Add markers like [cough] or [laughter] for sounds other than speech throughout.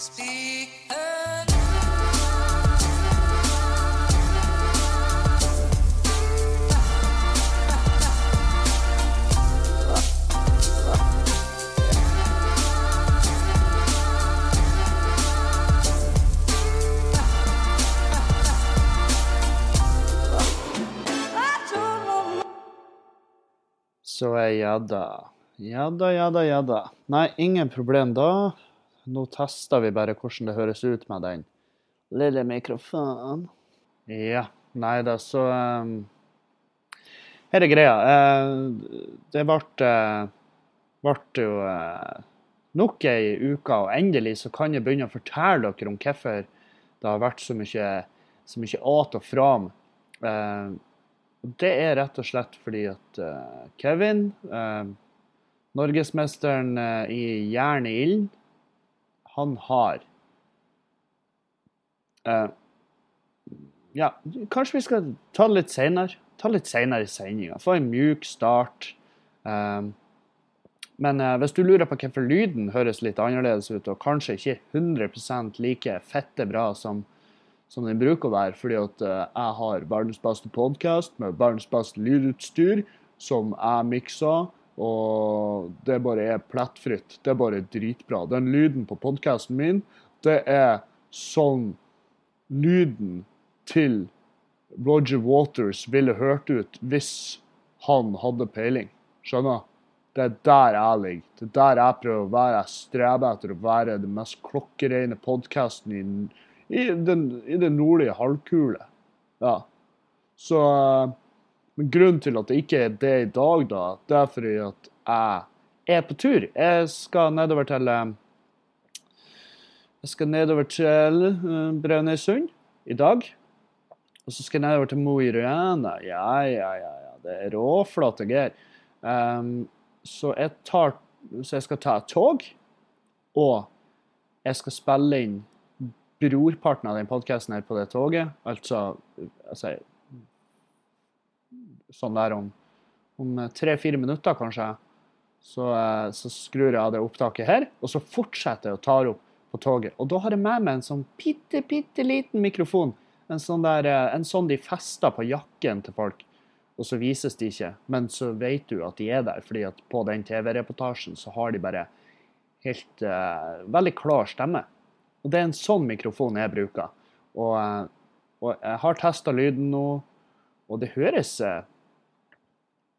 Så ja da. Ja da, ja da, ja da. Nei, ingen problem da. Nå tester vi bare hvordan det høres ut med den lille mikrofon. Ja, nei da, så um, Her er greia. Uh, det ble, uh, ble jo uh, nok ei uke, og endelig så kan jeg begynne å fortelle dere om hvorfor det har vært så mye, så mye at og fram. Uh, Det er rett og slett fordi at uh, Kevin, uh, norgesmesteren i jern i ilden, han har Ja, kanskje vi skal ta det litt seinere. Ta litt seinere i sendinga. Få en mjuk start. men hvis du lurer på hvorfor lyden høres litt annerledes ut, og kanskje ikke 100 like fette bra som som den bruker å være, fordi at uh, jeg har verdens beste podkast med verdens beste lydutstyr, som jeg mikser, og det bare er plettfritt. Det er bare dritbra. Den lyden på podkasten min, det er sånn lyden til Roger Waters ville hørt ut hvis han hadde peiling. Skjønner? Det er der jeg ligger. Det er der jeg prøver å være. Jeg streber etter å være den mest klokkereine podkasten i i i den nordlige halvkule. Ja. Så Men grunnen til at det ikke er det i dag, da, det er fordi at jeg er på tur. Jeg skal nedover til eh, Jeg skal nedover til eh, Brønnøysund i dag. Og så skal jeg nedover til Mo i Rana. Ja, ja, ja. ja. Det er råflotte greier. Um, så jeg tar Så jeg skal ta et tog, og jeg skal spille inn brorparten av den podkasten her på det toget. Altså, altså Sånn der om, om tre-fire minutter, kanskje. Så, eh, så, skrur jeg av det opptaket her, og så fortsetter jeg å ta opp på toget. Og da har jeg med meg en sånn bitte, bitte liten mikrofon. En sånn, der, eh, en sånn de fester på jakken til folk. Og så vises de ikke, men så vet du at de er der, fordi at på den TV-reportasjen så har de bare helt uh, veldig klar stemme. Og det er en sånn mikrofon jeg bruker. Og, og jeg har testa lyden nå, og det høres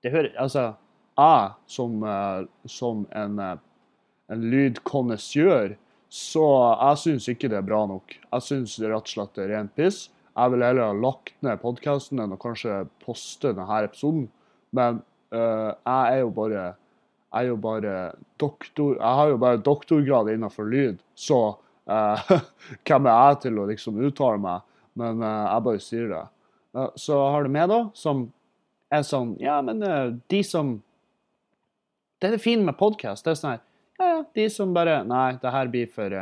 Det hører Altså, jeg som, eh, som en, en lydkonnessør, så jeg syns ikke det er bra nok. Jeg syns rett og slett det er rent piss. Jeg vil heller ha lagt ned podkasten enn å kanskje poste denne episoden. Men uh, jeg er jo bare jeg er jo bare doktor Jeg har jo bare doktorgrad innenfor lyd, så Uh, [laughs] hvem er jeg til å liksom uttale meg? Men uh, jeg bare sier det. Så har du med, da, som er sånn Ja, men de som Det er det fine med podkast. Det er sånn her Ja, de som bare Nei, det her blir for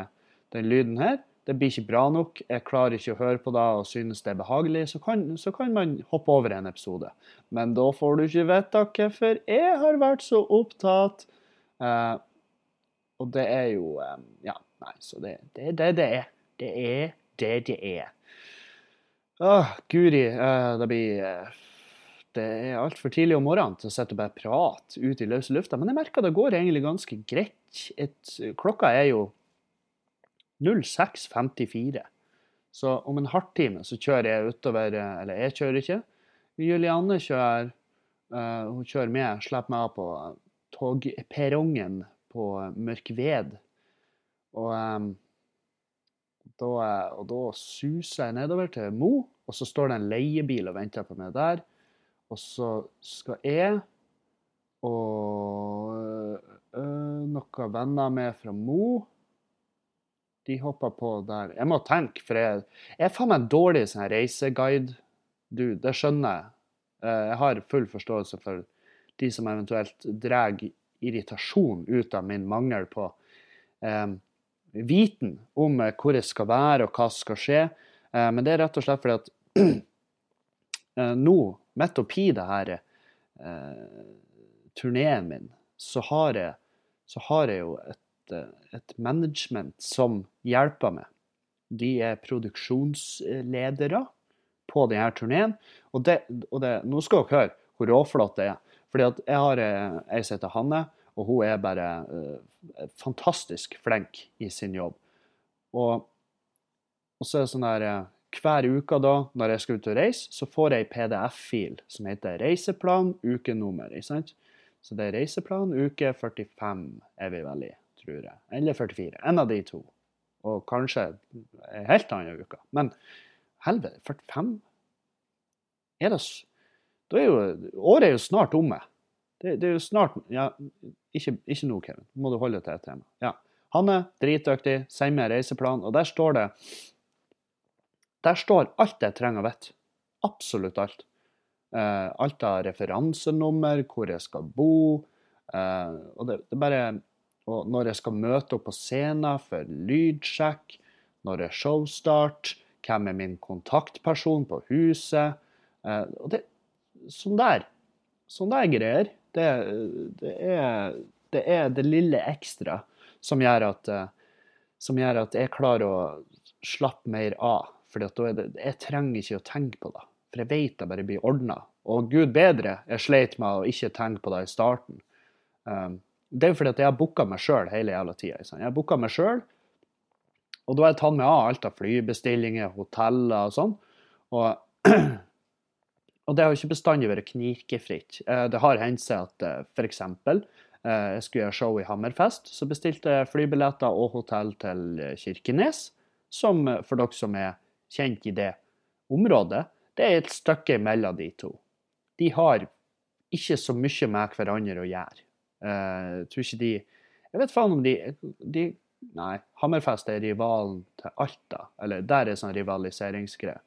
den lyden her. Det blir ikke bra nok. Jeg klarer ikke å høre på det og synes det er behagelig. Så kan, så kan man hoppe over en episode. Men da får du ikke vite hvorfor jeg har vært så opptatt. og det er jo Ja Nei, så det, er det det er. Det er det det er. Åh, guri. Uh, det blir uh, Det er altfor tidlig om morgenen til å sitte og bare prate ut i løse lufta. Men jeg merker det går egentlig ganske greit. Et, klokka er jo 06.54. Så om en halvtime så kjører jeg utover eh, Eller jeg kjører ikke. Julianne kjører. Uh, hun kjører med, slipper meg av på togperrongen på Mørkved og, um, da, og da suser jeg nedover til Mo, og så står det en leiebil og venter på meg der. Og så skal jeg og øh, noen venner med fra Mo De hopper på der. Jeg må tenke, for jeg, jeg er faen meg dårlig sånn reiseguide. Du, det skjønner jeg. Jeg har full forståelse for de som eventuelt drar irritasjon ut av min mangel på eh, viten om eh, hvor jeg skal være og hva som skal skje. Eh, men det er rett og slett fordi at [clears throat] eh, nå, midt oppi det her turneen min, så har, jeg, så har jeg jo et et, et management som hjelper meg. De er produksjonsledere på denne turneen. Og, det, og det, nå skal dere høre hvor råflott det er. Fordi at jeg har ei som heter Hanne, og hun er bare uh, fantastisk flink i sin jobb. Og, og så er det sånn der Hver uke da, når jeg skal ut og reise, så får jeg ei PDF-fil som heter 'Reiseplan ukenummer'. ikke sant? Så det er reiseplan uke 45 er vi vel i, tror jeg. Eller 44. En av de to. Og kanskje ei helt annen uke. Men helvete, 45? Er det da er jo, Året er jo snart omme. Det, det, er jo snart ja, Ikke, ikke nå, Kevin. Må du holde til et tema. Ja. Hanne, dritdyktig, send meg reiseplan. Og der står det Der står alt jeg trenger å vite. Absolutt alt. Uh, alt av referansenummer, hvor jeg skal bo. Uh, og det, det bare og når jeg skal møte opp på scenen for lydsjekk, når det er showstart, hvem er min kontaktperson på huset? Uh, og det, sånn der. Sånn der greier. Det, det, er, det, er, det lille ekstra som gjør at, som gjør at jeg klarer å slappe mer av. For jeg trenger ikke å tenke på det. For jeg vet jeg bare blir ordna. Og gud bedre, jeg sleit med å ikke tenke på det i starten. Um, det er fordi at jeg har booka meg sjøl hele jævla tida. Jeg har booka meg sjøl, og da har jeg tatt meg av alt av flybestillinger, hoteller og sånn. Og, [clears throat] og, det har jo ikke bestandig vært knirkefritt. Uh, det har hendt seg at uh, f.eks. Uh, jeg skulle gjøre show i Hammerfest, så bestilte jeg flybilletter og hotell til Kirkenes. Som for dere som er kjent i det området, det er et stykke mellom de to. De har ikke så mye med hverandre å gjøre. Uh, jeg tror ikke de Jeg vet faen om de, de Nei, Hammerfest er rivalen til Alta. Eller der er sånn rivaliseringsgreie.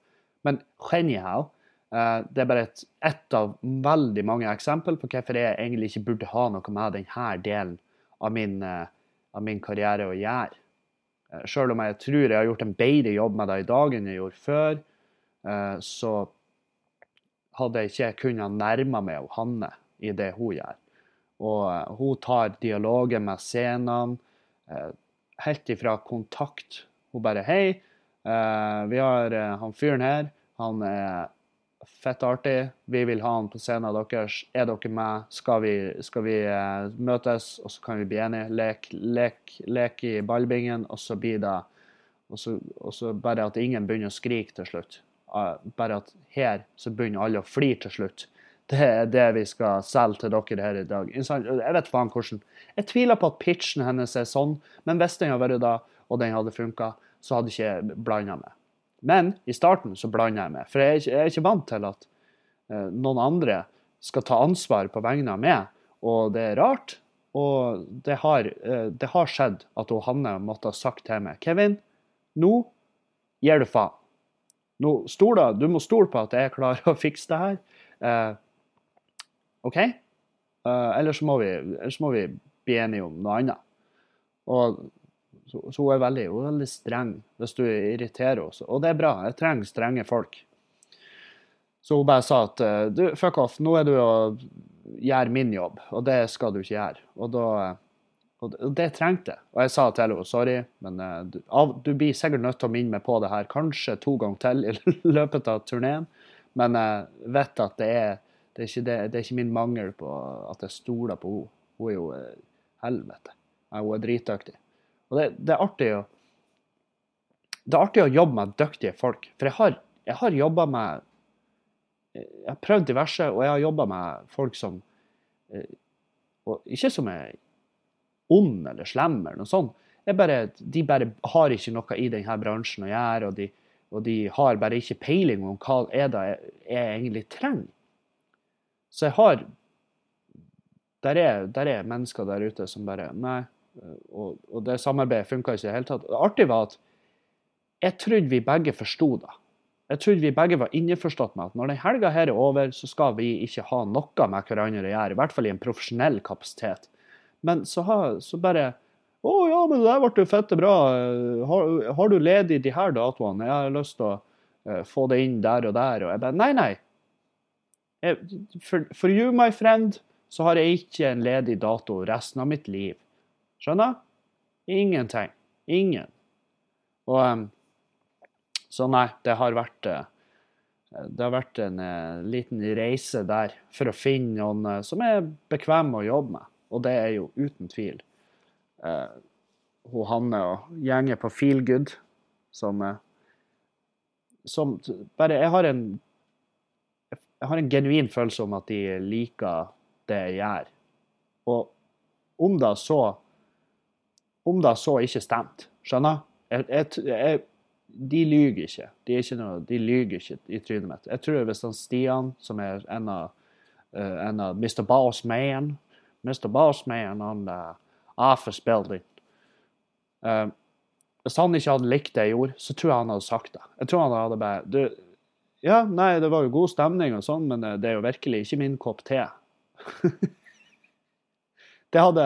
Men anyhow, uh, det er bare et, av veldig mange eksempel på hvorfor jeg egentlig ikke burde ha noe med denne delen av min, uh, av min karriere å gjøre. Selv om jeg tror jeg har gjort en bedre jobb med det i dag enn jeg gjorde før. Eh, så hadde jeg ikke kunnet nærme meg Hanne i det hun gjør. Og eh, hun tar dialogen med scenene eh, helt ifra kontakt. Hun bare 'Hei, vi har han fyren her. Han er fett artig. Vi vil ha han på scenen deres. Er dere med? Skal vi, skal vi møtes, og så kan vi bli enige? Lek, lek, lek i ballbingen, og så blir det og så, og så bare at ingen begynner å skrike til slutt. Eh, bare at her så begynner alle å flire til slutt. Det er det vi skal selge til dere her i dag. Jeg vet faen hvordan. Jeg tviler på at pitchen hennes er sånn, men hvis den hadde vært da, og den hadde funka, så hadde ikke jeg blanda meg. Men i starten så blander jeg meg, for jeg er, ikke, jeg er ikke vant til at uh, noen andre skal ta ansvar på vegne av meg, og det er rart. Og det har, uh, det har skjedd at Hanne måtte ha sagt til meg Kevin, nå gir du faen. Nå, stoler, du må stole på at jeg klarer å fikse det her. Eh, OK? Eh, ellers, må vi, ellers, må vi, bli enige om noe annet. Og så, så hun, er veldig, hun er veldig streng hvis du irriterer henne. Og det er bra. Jeg trenger strenge folk. Så hun bare sa at eh, du, fuck off, nå er du og gjør min jobb, og det skal du ikke gjøre. Og da og det trengte jeg. Og jeg sa til henne sorry, men uh, du, av, du, blir sikkert nødt til å minne meg på det her kanskje to ganger til i [laughs] løpet av turneen. Men jeg vet at det er, det er, det, det er ikke min mangel på at jeg stoler på henne. Hun er jo uh, helvete. Hun er dritdyktig. Og det, det, er artig å det er artig å jobbe med dyktige folk. For jeg har, jeg har jobba med Jeg har prøvd diverse, og jeg har jobba med folk som eh, Ikke som er ond eller slem eller noe sånt. Bare, de bare har ikke noe i denne bransjen å gjøre, og de, og de har bare ikke peiling om hva er det jeg, jeg egentlig trenger. Så jeg har der er, der er, mennesker der ute som bare Nei. Og, og det samarbeidet funka ikke i det hele tatt. Det artige var at jeg trodde vi begge forsto det. Jeg trodde vi begge var innforstått med at når den helga er over, så skal vi ikke ha noe med hverandre å gjøre. I hvert fall i en profesjonell kapasitet. Men så, ha, så bare Å ja, men det der ble jo fette bra. Har, har, du ledig de her datoene? Jeg har lyst til å uh, få det inn der og der. Og jeg bare Nei, nei. Jeg, for, for you, my friend, så har jeg ikke en ledig dato resten av mitt liv. Skjønner? Ingenting. Ingen. Og um, Så nei, det har vært uh, det har vært en uh, liten reise der for å finne noen uh, som er bekvem å jobbe med. Og det er jo uten tvil hun Hanne og gjengen på Feelgood som Som bare Jeg har en jeg har en genuin følelse om at de liker det jeg gjør. Og om da så Om det så ikke stemte, skjønner? Jeg, jeg, jeg, de lyver ikke. De, ikke noe, de lyger ikke i trynet mitt. Jeg tror hvis han Stian, som er en av, uh, en av Mr. Boss Man Mr. Boss Man on the office building uh, Hvis han ikke hadde likt det jeg gjorde, så tror jeg han hadde sagt det. Jeg tror han hadde bare du, Ja, nei, det var jo god stemning og sånn, men det er jo virkelig ikke min kopp te. [laughs] det hadde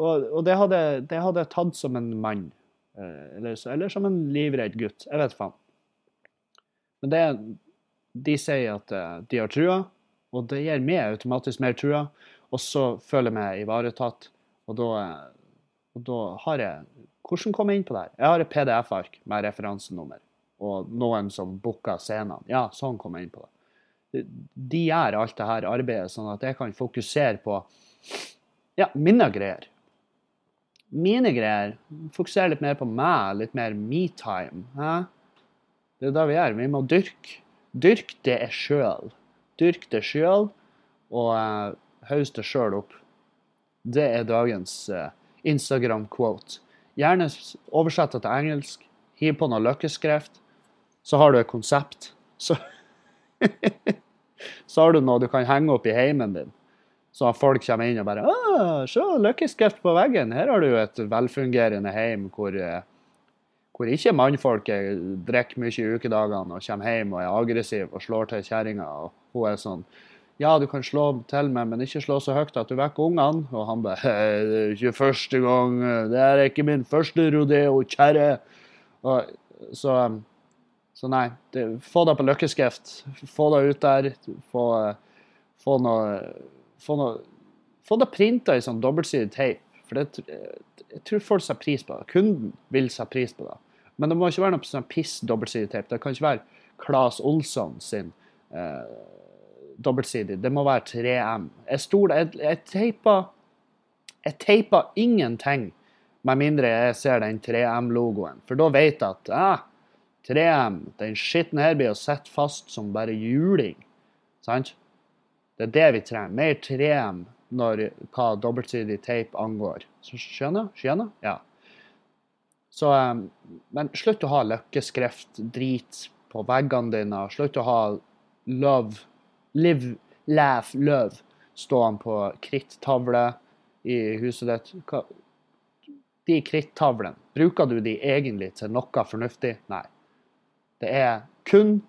Og, og det, hadde, det hadde jeg tatt som en mann. Eh, eller, eller, som en livredd gutt. Jeg vet faen. Men det, de sier at eh, de har trua, og det gir meg automatisk mer trua. Og så føler jeg meg ivaretatt, og da, eh, og da har jeg Hvordan kom jeg inn på det her? Jeg har et PDF-ark med referansenummer og noen som booker scenene. Ja, sånn kom jeg inn på det. De gjør alt det her arbeidet sånn at jeg kan fokusere på ja, mine greier mine greier. Fokusere litt mer på meg, litt mer me-time. Det er det vi gjør. Vi må dyrke. Dyrk det sjøl. Dyrk det sjøl, og uh, det sjøl opp. Det er dagens uh, Instagram-quote. Gjerne oversett det til engelsk. Hiv på noe løkkeskrift. Så har du et konsept. Så, [laughs] så har du noe du kan henge opp i heimen din. Så folk kommer inn og bare Å, 'Se, løkkeskrift på veggen. Her har du et velfungerende heim hvor, eh, hvor ikke mannfolket drikker mye i ukedagene og kommer hjem og er aggressiv og slår til kjerringa. Og hun er sånn 'Ja, du kan slå til meg, men ikke slå så høyt at du vekker ungene.' Og han bare 'Det er ikke første gang. Det er ikke min første rodeo, kjerre.' Så, så nei, det, få det på løkkeskrift. Få det ut der. Få, få noe få, noe, få det printa i sånn dobbeltsidig teip. For det, jeg tror folk setter pris på det. Kunden vil sette pris på det. Men det må ikke være noe sånn piss dobbeltsidig teip. Det kan ikke være Claes Olsson sin eh, dobbeltsidig. Det må være 3M. Jeg, stod, jeg, jeg, teiper jeg teiper ingenting med mindre jeg ser den 3M-logoen. For da vet jeg at ah, 3M, den skitten her blir jo sitte fast som bare juling. Sant? Det er det vi trenger. Mer 3M når hva dobbeltsidig teip angår. Skjønner? Skjønner? Ja. Så, um, men slutt å ha løkkeskrift, drit på veggene dine. Slutt å ha love, live, laugh, love stående på krittavle i huset ditt. Hva, de krittavlene, bruker du de egentlig til noe fornuftig? Nei. Det er kun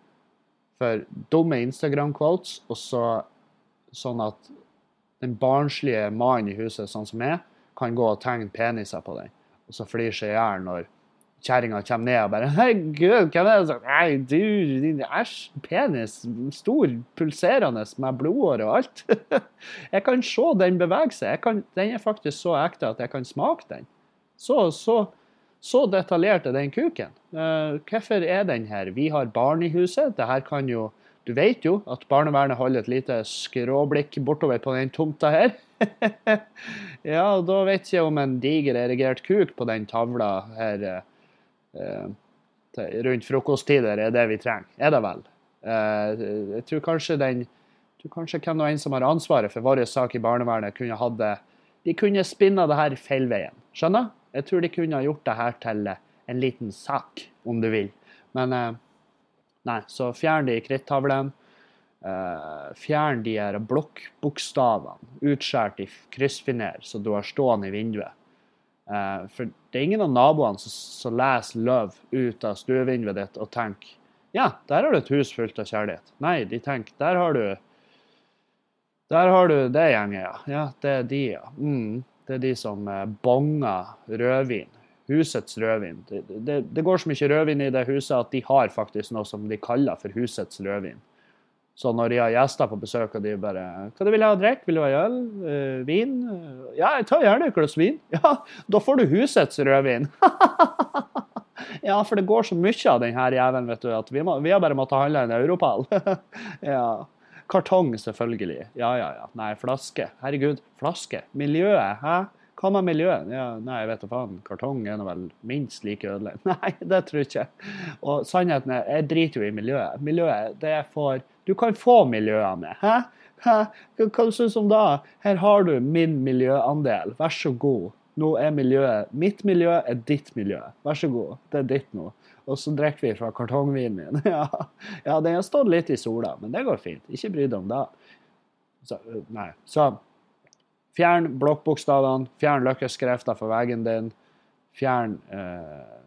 for dumme Instagram-quotes, og så sånn at den barnslige mannen i huset, sånn som jeg, kan gå og tegne peniser på den. Og så flire seg i hjel når kjerringa kommer ned og bare 'Herregud, hvem er det som Nei, du, din æsj, penis. Stor, pulserende med blodåre og alt. [laughs] jeg kan se den bevege seg. Kan, den er faktisk så ekte at jeg kan smake den. Så, så, så detaljert er den kuken. Uh, hvorfor er den her? Vi har barn i huset. Det her kan jo du vet jo at barnevernet holder et lite skråblikk bortover på den tomta her. [laughs] ja, og da vet jeg om en diger erigert kuk på den tavla her eh, rundt frokosttider er det vi trenger. Er det vel? Eh, jeg tror kanskje den jeg tror kanskje hvem og en som har ansvaret for vår sak i barnevernet, kunne hatt det De kunne spinna det her feilveien. Skjønner? Jeg tror de kunne ha gjort det her til en liten sak, om du vil. Men eh, Nei, så fjern de krittavlene. Uh, fjern de her blokkbokstavene utskåret i kryssfiner så du har stående i vinduet. Uh, for det er ingen av naboene som, leser 'love' ut av stuevinduet ditt og tenker ja, der har du et hus fullt av kjærlighet. Nei, de tenker der har du Der har du det gjengen, ja. Ja, det er de, ja. Mm, det er de som uh, bonger rødvin husets rødvin. Det, det, det, går så mye rødvin i det huset at de har faktisk noe som de kaller for husets rødvin. Så når de har gjester på besøk, og de bare 'Hva du vil ha å drikke? Vil du ha øl? Uh, vin?' 'Ja, jeg tar gjerne et glass vin.' [laughs] 'Ja, da får du husets rødvin.' [laughs] ja, for det går så mye av den her jævelen, vet du, at vi, må, vi har bare måttet handle en europall. [laughs] ja. Kartong, selvfølgelig. Ja, ja, ja. Nei, flaske. Herregud, flaske. Miljøet, hæ? Hva med miljøet? Ja, nei, jeg vet da faen. Kartong er nå vel minst like ødelagt. [laughs] Nei, det tror jeg ikke. Og sannheten er, jeg driter jo i miljøet. Miljøet, det er for Du kan få miljøet med. Hæ? Hæ? Hva syns du om da? Her har du min miljøandel. Vær så god. Nå er miljøet Mitt miljø er ditt miljø. Vær så god. Det er ditt nå. Og så drikker vi fra kartongvinen min. [laughs] Ja, ja den har stått litt i sola, men det går fint. Ikke bry deg om det. Så, nei. Så Fjern blokkbokstavene, fjern løkkeskrefter fra veggen din. Fjern eh,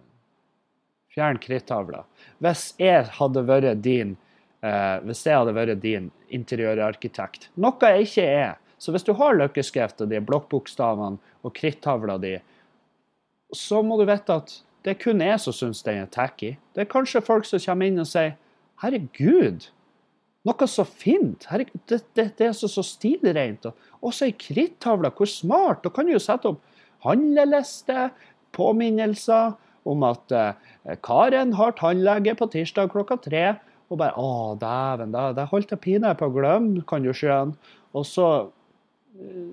Fjern krittavla. Hvis jeg hadde vært din eh, hvis jeg hadde vært din interiørarkitekt, noe jeg ikke er Så hvis du har løkkeskrifta di, blokkbokstavene og krittavla di, så må du vite at det er kun jeg som syns den er tacky. Det er kanskje folk som kommer inn og sier 'Herregud, noe så fint. Herregud, det, det, det, er så, så stilrent. Og så ei krittavle. Hvor smart. Da kan du jo sette opp handleliste, påminnelser om at eh, Karen har tannlege på tirsdag klokka tre. Og bare Å, dæven, det, holdt jeg pinadø på å glemme, kan du skjønne. Og så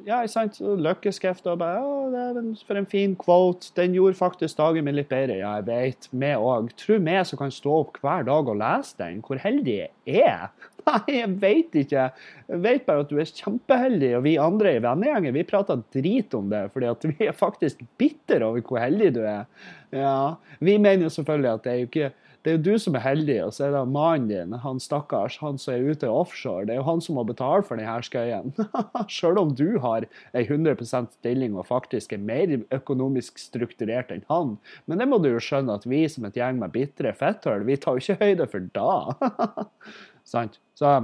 ja, ikke sant? Løkkeskrift og bare Å, er for en fin quote. Den gjorde faktisk dagen min litt bedre. Ja, jeg vet. Vi òg. Tro meg som kan stå opp hver dag og lese den. Hvor heldig jeg er. [laughs] Nei, jeg vet ikke. Jeg vet bare at du er kjempeheldig, og vi andre i vennegjengen vi prater drit om det, fordi at vi er faktisk bitter over hvor heldig du er. Ja, Vi mener jo selvfølgelig at det er jo ikke det er jo du som er heldig, og så er det mannen din, han stakkars, han som er ute offshore. Det er jo han som må betale for denne skøyen. [laughs] Sjøl om du har ei 100 stilling og faktisk er mer økonomisk strukturert enn han. Men det må du jo skjønne at vi som et gjeng med bitre fetthull, vi tar jo ikke høyde for da. [laughs] Sant? Så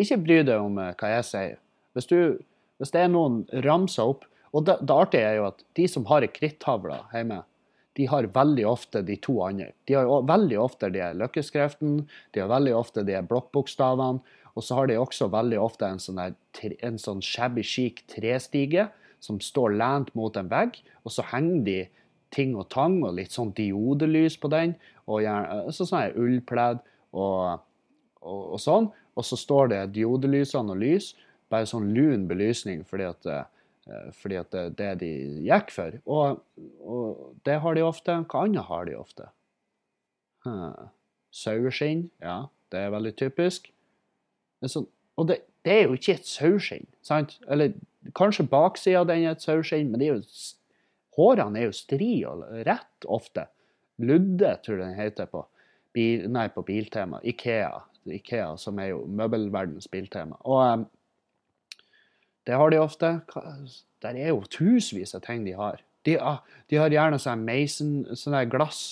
ikke bry deg om eh, hva jeg sier. Hvis, du, hvis det er noen ramser opp Og det, det artige er jo at de som har ei krittavle hjemme, de har veldig ofte de to andre. De har veldig ofte de løkkeskriften, de har veldig ofte de blokkbokstavene, og så har de også veldig ofte en sånn, der, en sånn shabby chic trestige som står lent mot en vegg, og så henger de ting og tang og litt sånn diodelys på den, og gjerne, så sånn ullpledd og, og, og, sånn. Og så står det diodelysene og lys, bare sånn lun belysning, fordi at eh, Eh, fordi at det er det de gikk for. Og, og, det har de ofte. Hva annet har de ofte? Hmm. Saueskinn, ja, det er veldig typisk. Så, og det, det, er jo ikke et saueskinn, sant? Eller kanskje baksida av den er et saueskinn, men er jo, hårene er jo stri og rett ofte. Ludde, tror jeg den heter på, bil, nei, på Biltema. Ikea, Ikea, som er jo møbelverdens biltema. Og um, det har de ofte. Der er jo tusenvis av ting de har. De, ah, de har gjerne sånn Mason, sånne glass.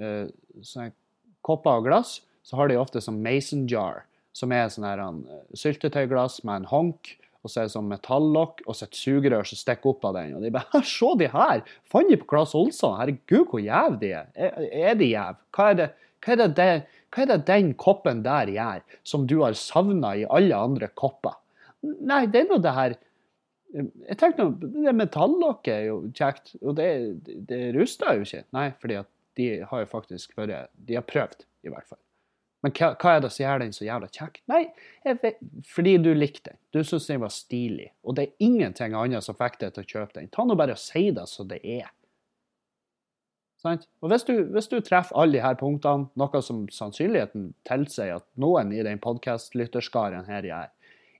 Uh, sånne kopper og glass. Så har de ofte sånn Mason jar, som er sånn uh, syltetøyglass med en honk. Og så er det sånn metallokk og så et sugerør som stikker opp av den. Og de bare Se de her! Fant de på Claes Olsson? Herregud, hvor jæv de er. Er, de jæv? Hva er det, hva er det, hva er det den koppen der gjør, som du har savna i alle andre kopper? Nei, det er nå det her Jeg tenkte nå, det metallokket er jo kjekt, og det, det ruster jo ikke. Nei, fordi at de har jo faktisk vært De har prøvd, i hvert fall. Men hva, hva er det som gjør den så jævla kjekk? Nei, vet, fordi du likte den. Du syntes den var stilig. Og det er ingenting annet som fikk deg til å kjøpe den. Ta nå bare og si det som det er. Sant? Og hvis du, hvis du, treffer alle her punktene, noe som sannsynligheten tilsier at noen i den podkastlytterskaren her gjør,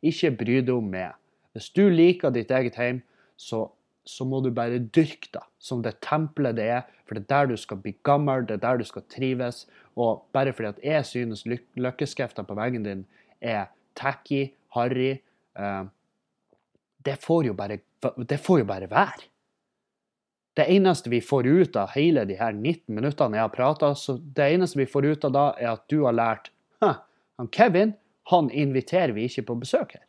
ikke bry deg om meg. Hvis du liker ditt eget hjem, så, så må du bare dyrke det som det tempelet det er. For det er der du skal bli gammel, det er der du skal trives. Og bare fordi at jeg synes lyk løkkeskriftene på veggen din er tacky, harry uh, det, får jo bare, det får jo bare være. Det eneste vi får ut av hele de her 19 minuttene jeg har prata, det eneste vi får ut av da, er at du har lært han Kevin han inviterer vi ikke på besøk her.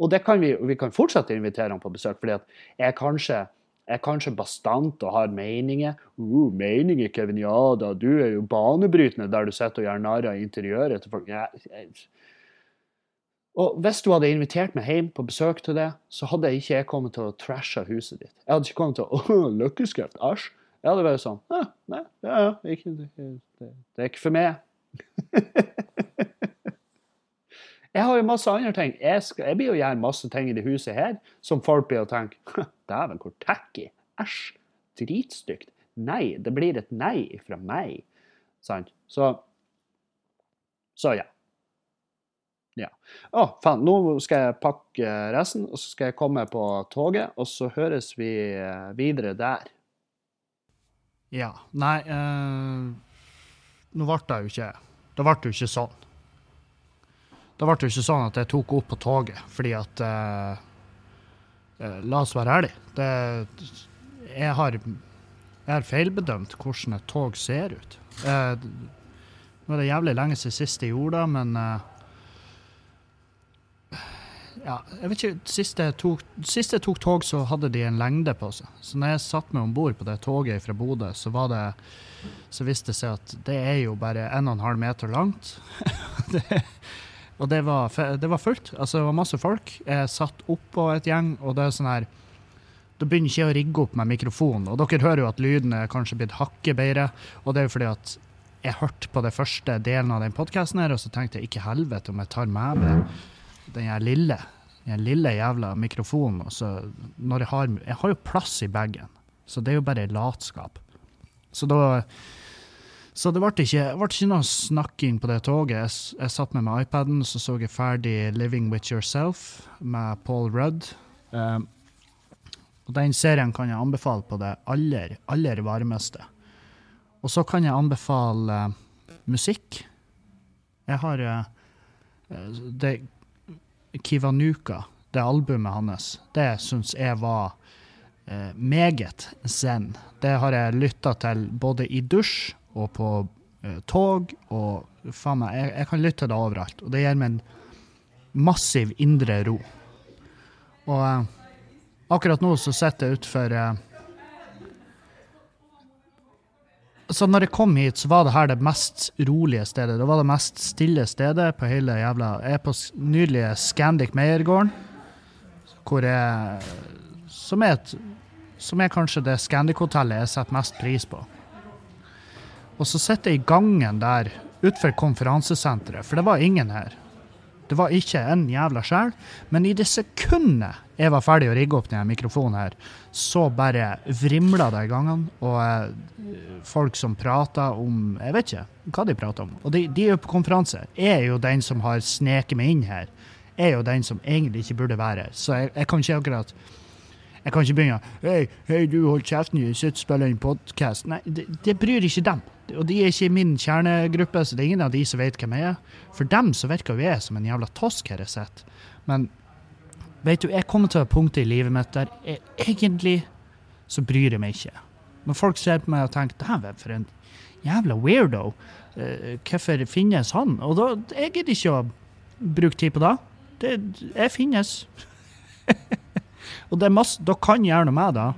Og det kan vi, vi kan fortsette å invitere han på besøk, fordi at jeg kanskje er kanskje bastant og har meninger. Uh, meninger, Kevin, ja da, du er jo banebrytende der du sitter og gjør narr av interiøret til folk. Ja, jeg, og hvis du hadde invitert meg hjem på besøk til det, så hadde ikke jeg kommet til å trashe huset ditt. Jeg hadde ikke kommet til å [laughs] Å, løkkeskrift, æsj. Jeg hadde vært sånn «Hæ, Nei, ja, ja, ikke, det, det, det er ikke for meg. [laughs] jeg har jo masse andre ting. Jeg, skal, jeg blir jo gjøre masse ting i det huset her som folk blir å tenke [laughs] Dæven, hvor tacky. Æsj. Dritstygt. Nei. Det blir et nei fra meg. Sant? Så Så ja. Ja. Å, faen, nå skal jeg pakke resten, og så skal jeg komme på toget, og så høres vi eh, videre der. Ja. Nei eh, Nå ble det jo ikke Det ble jo ikke sånn. Det ble jo ikke sånn at jeg tok opp på toget, fordi at eh, eh, La oss være ærlige. Det, jeg, har, jeg har feilbedømt hvordan et tog ser ut. Eh, nå er det jævlig lenge siden sist jeg gjorde det, men eh, ja, jeg vet ikke, Sist jeg, tok, sist jeg tok tog, så hadde de en lengde på seg. Så når jeg satte meg om bord på det toget fra Bodø, så var det så viste det seg at det er jo bare 1,5 meter langt. [laughs] det, og det var, det var, fullt. Altså, det var masse folk. Jeg satt oppå et gjeng, og det er sånn her Da begynner ikke jeg å rigge opp med mikrofonen, og dere hører jo at lyden er kanskje blitt hakket bedre, og det er jo fordi at jeg hørte på det første delen av den podkasten her, og så tenkte jeg ikke helvete om jeg tar med meg den her lille den lille jævla mikrofonen. Og så når jeg har Jeg har jo plass i bagen, så det er jo bare latskap. Så da så det ble ikke, ble ikke noe snakking på det toget. Jeg, jeg satt med meg iPaden, så så jeg ferdig 'Living With Yourself' med Paul Rudd. Um, og Den serien kan jeg anbefale på det aller, aller varmeste. Og så kan jeg anbefale uh, musikk. Jeg har uh, det Kivanuka, det albumet hans, det syns jeg var uh, meget zen. Det har jeg lytta til både i dusj og på eh, tog, og faen meg, jeg, jeg, kan lytte til det overalt. Og det gir meg en massiv indre ro. Og eh, akkurat nå så sitter jeg utfor eh, så når jeg kom hit, så var det her det mest rolige stedet. Det var det mest stille stedet på hele jævla Jeg er på nydelige Scandic Meiergården, hvor jeg Som er, et, som er kanskje det Scandic-hotellet jeg setter mest pris på. Og så sitter jeg i gangen der utenfor konferansesenteret, for det var ingen her. Det var ikke en jævla sjel. Men i det sekundet jeg var ferdig å rigge opp denne mikrofonen her, så bare vrimla det i gangene. Og eh, folk som prata om Jeg vet ikke hva de prater om. Og de, de er jo på konferanse. Jeg er jo den som har sneket meg inn her. Jeg er jo den som egentlig ikke burde være her. Så jeg, jeg kan ikke akkurat jeg kan ikke begynne Hei, hei du, hold kjeften, jeg sitter og spiller inn podkast. Nei, det, det, bryr ikke dem. Og de er ikke i min kjernegruppe, så det er ingen av de som vet hvem jeg er. For dem så virker jo jeg som en jævla tosk her jeg sitter. Men vet du, jeg kommer til et punkt i livet mitt der jeg, egentlig så bryr jeg meg ikke. Når folk ser på meg og tenker dæven, for en jævla weirdo. Uh, hvorfor finnes han? Og da, jeg gidder ikke å bruke tid på det. det jeg finnes. [laughs] Og det er masse, dere kan gjøre noe med det,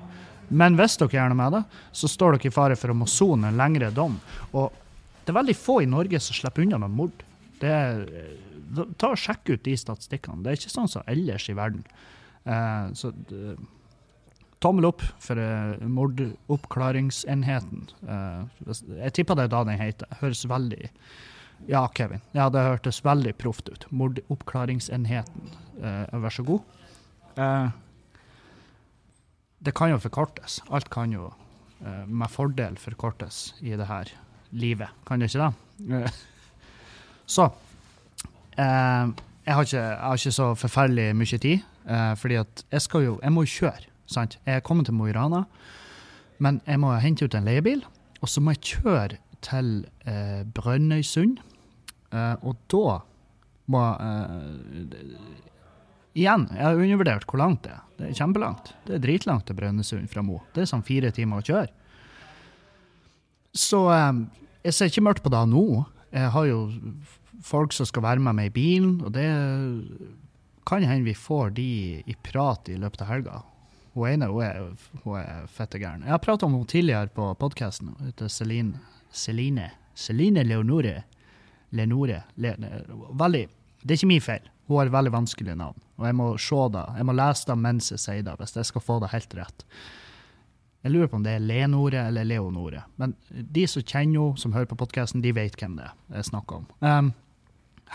men hvis dere gjør noe med det, så står dere i fare for å må sone en lengre dom. Og det er veldig få i Norge som slipper unna med mord. Det er, ta og Sjekk ut de statistikkene. Det er ikke sånn som ellers i verden. Eh, så det, tommel opp for uh, mordoppklaringsenheten. Uh, jeg tipper det er da den heter. Høres veldig Ja, Kevin. Ja, det hørtes veldig proft ut. Mordoppklaringsenheten. Uh, vær så god. Uh, det kan jo forkortes. Alt kan jo uh, med fordel forkortes i det her livet. Kan det ikke det? [laughs] så uh, jeg, har ikke, jeg, har ikke, så forferdelig mye tid, uh, fordi at jeg skal jo Jeg må jo kjøre, sant? Jeg er kommet til Mo i Rana, men jeg må hente ut en leiebil, og så må jeg kjøre til uh, Brønnøysund, og da må Igjen, jeg har undervurdert hvor langt det er. Det er kjempelangt. Det er dritlangt til Brønnøysund fra Mo. Det er sånn fire timer å kjøre. Så eh, jeg ser ikke mørkt på det nå. Jeg har jo folk som skal være med meg i bilen, og det kan hende vi får de i prat i løpet av helga. Hun ene hun er, hun er fette gæren. Jeg har pratet om henne tidligere på podkasten. Hun heter Celine. Celine. Celine Leonore. Lenore. Le, veldig Det er ikke min feil. Hun har veldig vanskelig navn. Og jeg må se det. Jeg må lese det mens jeg sier det, hvis jeg skal få det helt rett. Jeg lurer på om det er Lenore eller Leonore. Men de som kjenner henne, som hører på podkasten, de vet hvem det er jeg snakker om. Um,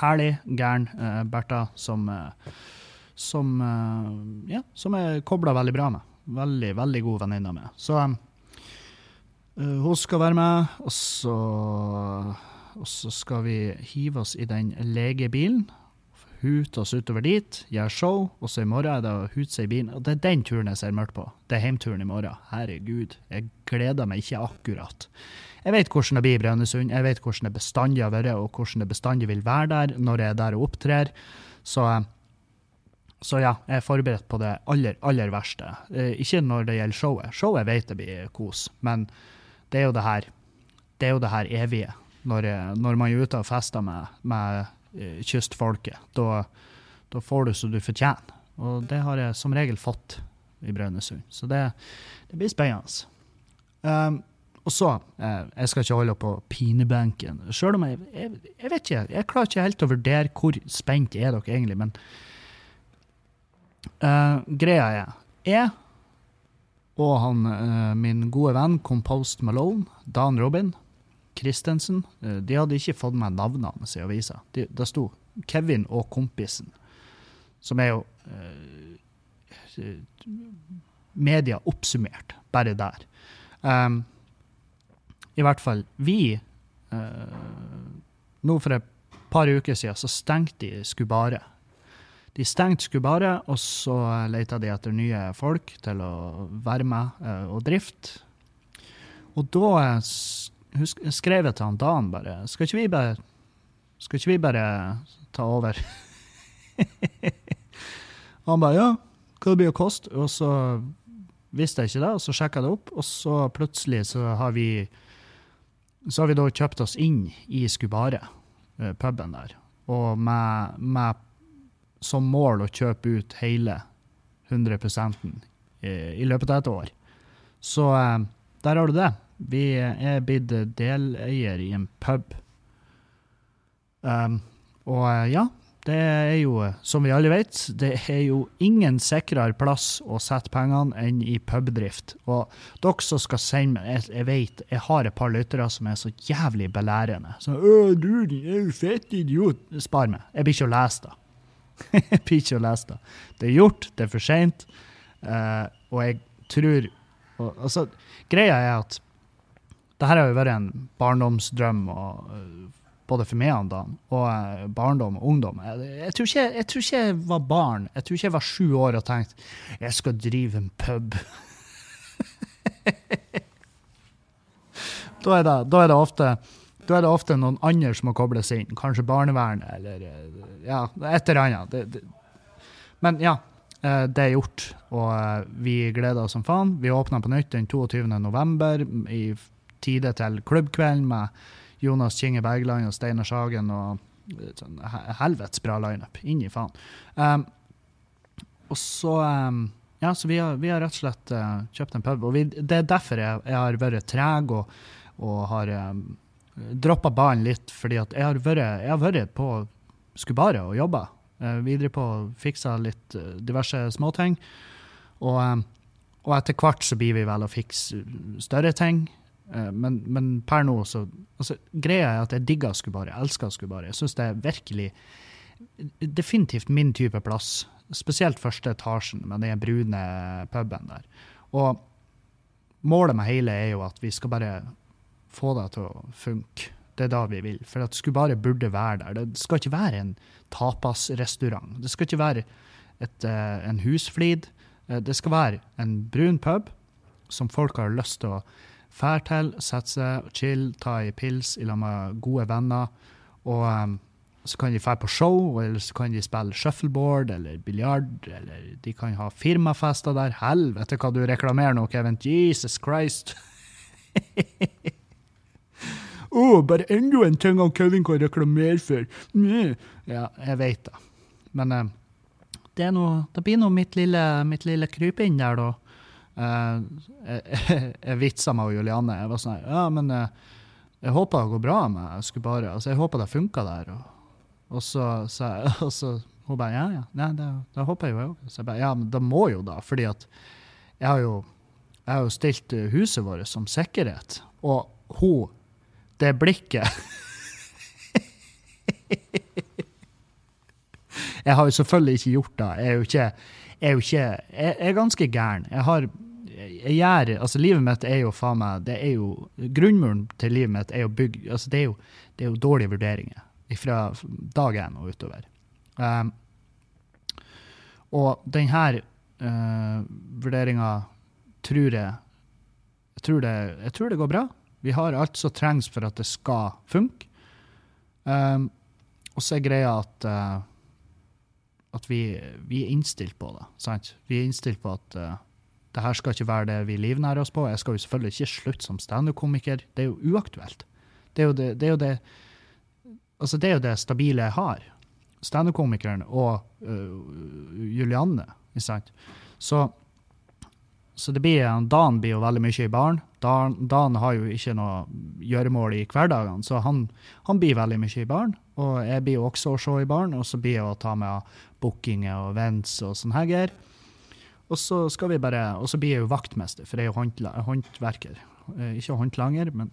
herlig, gæren uh, Bertha, som uh, som, uh, ja, som jeg kobla veldig bra med. Veldig, veldig god venninne med. Så um, hun skal være med, og så, og så skal vi hive oss i den legebilen. Hute oss utover dit, gjøre show, og så i morgen er det å hute seg i bilen. Og det er den turen jeg ser mørkt på. Det er heimturen i morgen. Herregud, jeg gleder meg ikke akkurat. Jeg vet hvordan det blir i Brønnøysund, jeg vet hvordan det bestandig har vært, og hvordan det bestandig vil være der når jeg er der og opptrer. Så så ja, jeg er forberedt på det aller, aller verste. Eh, ikke når det gjelder showet. Showet vet jeg blir kos, men det er jo det her, det er jo det her evige. Når, når man er ute og fester med, med eh, kystfolket, da, da, får du så du fortjener. Og det har jeg som regel fått i Brønnøysund. Så det, det, blir spennende. Um, og så, eh, jeg skal ikke holde på pinebenken. Selv om jeg, jeg, jeg vet ikke, jeg klarer ikke helt å vurdere hvor spent er dere egentlig. men Uh, greia er jeg og han, uh, min gode venn Compost Malone, Dan Robin Christensen, uh, de hadde ikke fått med navnene hans i avisa. De, det sto Kevin og kompisen, som er jo media oppsummert, bare der. Um, I hvert fall, vi Nå for et par uker siden så stengte de Skubare de stengte Skubare, og så leita de etter nye folk til å være med uh, og drifte. Og da uh, skrev jeg til han Dan bare Skal ikke vi bare, skal ikke vi bare ta over? [laughs] han bare ja, hva det blir å koste? Og så visste jeg ikke det, og så sjekka jeg det opp, og så plutselig så har vi så har vi da kjøpt oss inn i Skubare, uh, puben der. Og med, med som mål å kjøpe ut hele 100% i løpet av et år. Så eh, der har du det. Vi er blitt deleier i en pub. Um, og eh, ja, det er jo, som vi alle vet, det er jo ingen sikrere plass å sette pengene enn i pubdrift. Og dere som skal sende meg Jeg, jeg vet, jeg har et par lyttere som er så jævlig belærende. Så, 'Å, du, din er jo fett idiot'. Spar meg. Jeg blir ikke å lese det. [laughs] Peach og lese det. Det er gjort, det er for seint, uh, og jeg tror og, altså, Greia er at det her har jo vært en barndomsdrøm, og, uh, både for meg og Dan, og uh, barndom og ungdom. Jeg, jeg, tror ikke, jeg, tror ikke, jeg var barn. Jeg tror ikke jeg var sju år og tenkte jeg skal drive en pub. [laughs] da, er det, da er det ofte da er det ofte noen andre som må kobles inn. Kanskje barnevernet eller eh, ja, et eller annet. Det, det. Men ja, eh, det er gjort, og eh, vi gleder oss som faen. Vi åpner på nytt den 22. november i tide til klubbkvelden med Jonas Kinge Bergland og Steinar Sagen og sånn helvetes bra lineup. Inn i faen. Um, og så um, Ja, så vi har, vi har, rett og slett uh, kjøpt en pub. Og vi, det er derfor jeg, jeg har vært treg og, og har um, droppa ballen litt, fordi at jeg har vært, jeg har vært på Skubare og jobba. Eh, videre på fiksa litt eh, diverse småting. Og, eh, og etter hvert så blir vi vel å fikse større ting. Men, men per nå så altså, Greia er at jeg digger Skubare. Jeg elsker Skubare. Jeg syns det er virkelig definitivt min type plass. Spesielt første etasjen med den brune puben der. Og målet med hele er jo at vi skal bare få det til å funke. Det er da vi vil. For at skulle bare burde være der. Det skal ikke være en tapasrestaurant. Det skal ikke være et, uh, en husflid. Uh, det skal være en brun pub som folk har lyst til å fære til, sette seg, chill, ta ei pils i med gode venner. Og um, så kan de dra på show, eller så kan de spille shuffleboard eller biljard, eller de kan ha firmafester der. Helvete hva du reklamerer nå, Kevin. Jesus Christ. [laughs] Oh, bare enda en ting han Kevin kan reklamere for. Mm. Ja, jeg vet det. Men um, det, noe, det, blir nå mitt lille, mitt lille krypinn der, da. Eh, [laughs] jeg, jeg vitsa og Julianne. Jeg var sånn Ja, men eh, jeg håper det går bra med Jeg skulle bare, altså jeg håper det funka der. Og, og så sa jeg [laughs] og hun bare ja, ja. Nei, det, det håper jeg jo jeg òg. Så jeg bare ja, men det må jo da, fordi at jeg har jo, jeg har jo stilt eh, huset vårt som sikkerhet. Og hun, det blikket [laughs] Jeg har jo selvfølgelig ikke gjort det. Jeg er jo ikke Jeg er, jo ikke, jeg er ganske gæren. Jeg har jeg gjør, altså Livet mitt er jo faen meg det er jo, Grunnmuren til livet mitt er jo bygg, altså det er jo, det er jo dårlige vurderinger fra dag én og utover. Um, og denne uh, vurderinga tror jeg jeg tror, det, jeg tror det går bra. Vi har alt som trengs for at det skal funke. Um, og så er greia at, uh, at vi, vi, er innstilt på det. Sant? Vi er innstilt på at uh, det her skal ikke være det vi livnærer oss på. Jeg skal jo selvfølgelig ikke slutte som standup-komiker. Det er jo uaktuelt. Det er jo det, det, er jo det, altså det, er jo det stabile jeg har. Standup-komikeren og uh, Julianne. ikke sant? Så, så det blir, Dan blir jo veldig mye i baren. Dan, Dan, har jo ikke noe gjøremål i hverdagene, så han, han, blir veldig mye i baren. Og jeg blir jo også å se i baren, og så blir jeg å ta med bookinger og events og sånn her greier. Og så skal vi bare, og så blir jeg jo vaktmester, for jeg er jo håndverker. Eh, ikke håndlanger, men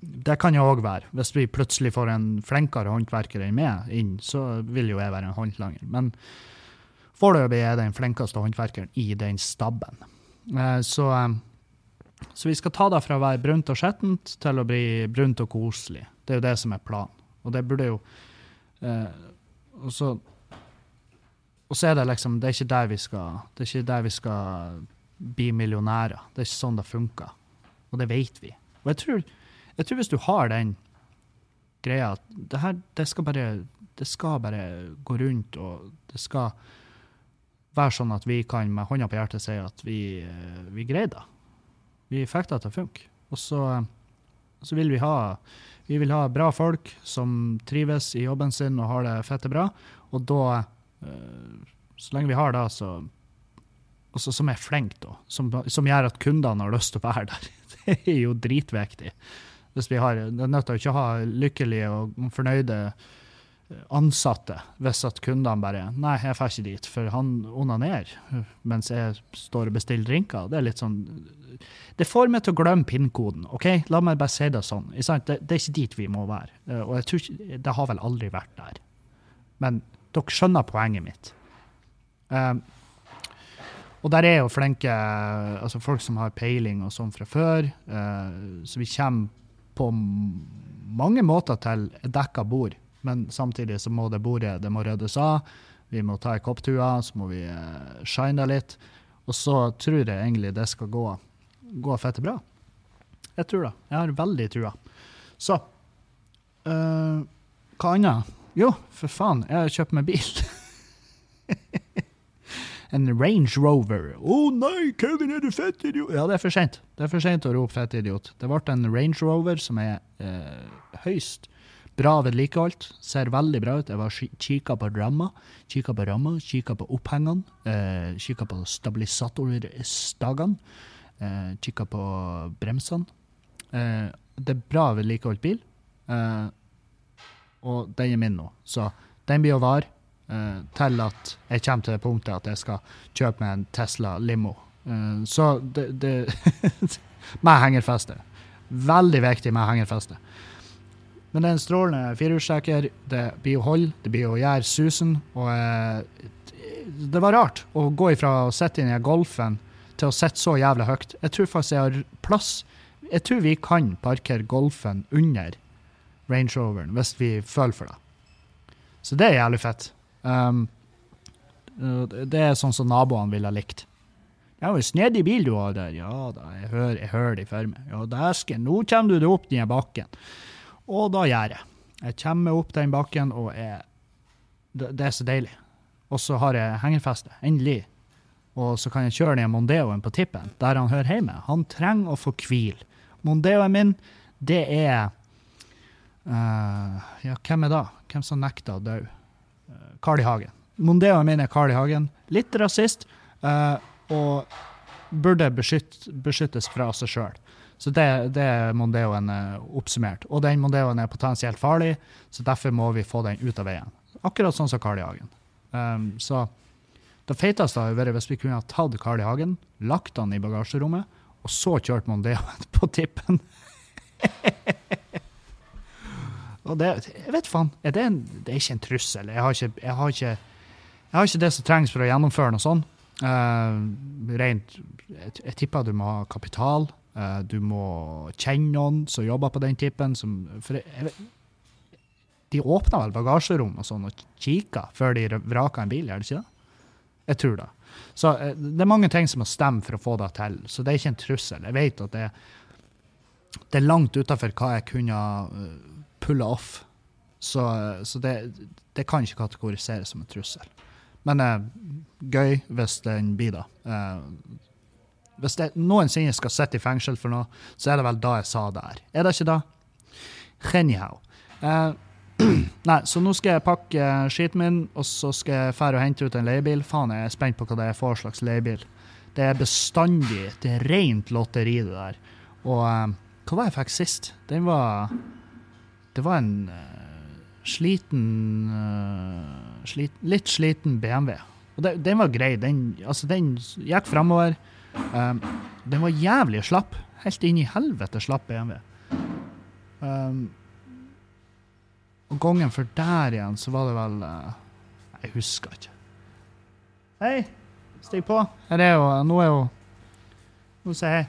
det kan jeg òg være. Hvis vi plutselig får en flinkere håndverker enn meg inn, så vil jo jeg være en håndlanger. Men foreløpig er jeg den flinkeste håndverkeren i den stabben. Eh, så, eh, så vi skal ta det fra å være brunt og skjettent til å bli brunt og koselig. Det er jo det som er planen. Og det burde jo og så og så er det liksom, det er ikke der vi skal, det er ikke der vi skal bli millionærer. Det er ikke sånn det funker. Og det vet vi. Og jeg tror, jeg tror hvis du har den greia at det her, det skal bare det skal bare gå rundt, og det skal være sånn at vi kan med hånda på hjertet si at vi, vi greide det. Vi fikk det til å funke. Og så, så, vil vi ha vi vil ha bra folk som trives i jobben sin og har det fette bra. Og da Eh, så lenge vi har det, så også som er flinke, da. Som, som, gjør at kundene har lyst til å være der. [laughs] Det er jo dritviktig. Hvis vi har, Det er nødt til å ikke ha lykkelige og fornøyde ansatte hvis at kundene bare Nei, jeg får ikke dit, for han onanerer mens jeg står og bestiller drinker. Det er litt sånn Det får meg til å glemme PIN-koden. ok? La meg bare si det sånn. Det, det, er ikke dit vi må være. Eh, og jeg tror ikke, det har vel aldri vært der. Men dere skjønner poenget mitt. Um, og der er jo flinke altså folk som har peiling og sånn fra før. Uh, så vi kommer på mange måter til dekka bord, men samtidig så må det bordet det må ryddes av. Vi må ta ei kopptue, så må vi uh, shine litt. Og så tror jeg egentlig det skal gå, gå fette bra. Jeg tror det. Jeg har veldig trua. Så uh, hva annet? Jo, for faen, jeg har kjøpt meg bil. [laughs] en Range Rover. Å oh, nei, Kevin, er du fett idiot? Ja, det er for sent. Det er for sent å rope fett idiot. Det ble en Range Rover som er eh, høyst bra vedlikeholdt. Ser veldig bra ut. Jeg var kikka på ramma, kikka på ramma, kikka på opphengene, eh, kikka på stabilisatorstagene, eh, kikka på bremsene. Eh, det er bra vedlikeholdt bil. Eh, og den er min nå. Så den blir å vare eh, til at jeg kommer til det punktet at jeg skal kjøpe meg en Tesla limo. Eh, så det, det [laughs] Med hengerfeste. Veldig viktig med hengerfeste. Men det er en strålende firehjulstrekker. Det blir å holde, det blir å gjøre susen. Og uh, det var rart å gå ifra å sitte inn i golfen til å sitte så jævlig høyt. Jeg tror faktisk jeg har plass Jeg tror vi kan parkere golfen under Range Roveren hvis vi føler for det. Så det er jævlig fett. Um, det er sånn som naboene ville likt. Det jo en snedig bil du har der. Ja da, jeg hører, hører de for meg. Ja, dæsken, nå kommer du deg opp den bakken. Og da gjør jeg. Jeg kommer opp den bakken, og jeg, det, det, er så deilig. Og så har jeg hengerfeste. Endelig. Og så kan jeg kjøre ned Mondeoen på tippen, der han hører hjemme. Han trenger å få hvile. Mondeoen min, det er Uh, ja, hvem er da? Hvem som nekter å dø? Uh, Carl I. Hagen. Mondeoen min er Carl I. Hagen. Litt rasist. Uh, og burde beskytt, beskyttes fra seg sjøl. Så det, det Mondeoen eh, oppsummert. Og den Mondeoen er potensielt farlig, så derfor må vi få den ut av veien. Akkurat sånn som Carl I. Hagen. Um, så det feiteste hadde vært hvis vi kunne ha tatt Carl I. Hagen, lagt han i bagasjerommet, og så kjørt Mondeoen [laughs] på tippen. [laughs] og det Jeg vet faen. Er det, en, det er ikke en trussel. Jeg har ikke, jeg har ikke, jeg har ikke det som trengs for å gjennomføre noe sånt. Uh, rent jeg, jeg tipper du må ha kapital. Uh, du må kjenne noen som jobber på den tippen. Som, for jeg, de åpner vel bagasjerom og sånn og kikker før de vraker en bil, er det ikke det? Jeg tror det. Så uh, det er mange ting som må stemme for å få det til. Så det er ikke en trussel. Jeg vet at det, det er langt utafor hva jeg kunne uh, pulle off. Så, så det, det, kan ikke kategoriseres som en trussel. Men uh, gøy hvis den blir det. Uh, hvis jeg noensinne skal sitte i fengsel for noe, så er det vel da jeg sa det her. Er det ikke da? Anyhow. Uh, [clears throat] nei, så nå skal jeg pakke skiten min, og så skal jeg fære og hente ut en leiebil. Faen, jeg er spent på hva det er for slags leiebil. Det er bestandig Det er rent lotteri, det der. Og uh, hva var jeg fikk sist? Den var Det var en uh, sliten, slit, Litt sliten BMW. Og det, den var grei. Den, altså, den gikk framover. Um, den var jævlig slapp. Helt inn i helvete slapp BMW. Um, og gangen for der igjen, så var det vel uh, Jeg husker ikke. Hei, stig på. Her er jo Nå er jo Nå sier hei.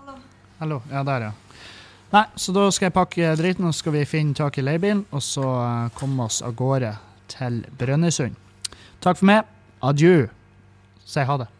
Hallo. Hallo. Ja, der, ja. Nei, så da skal jeg pakke driten, og så skal vi finne tak i leiebilen, og så uh, komme oss av gårde til Brønnøysund. Takk for meg. Adjø. Si ha det.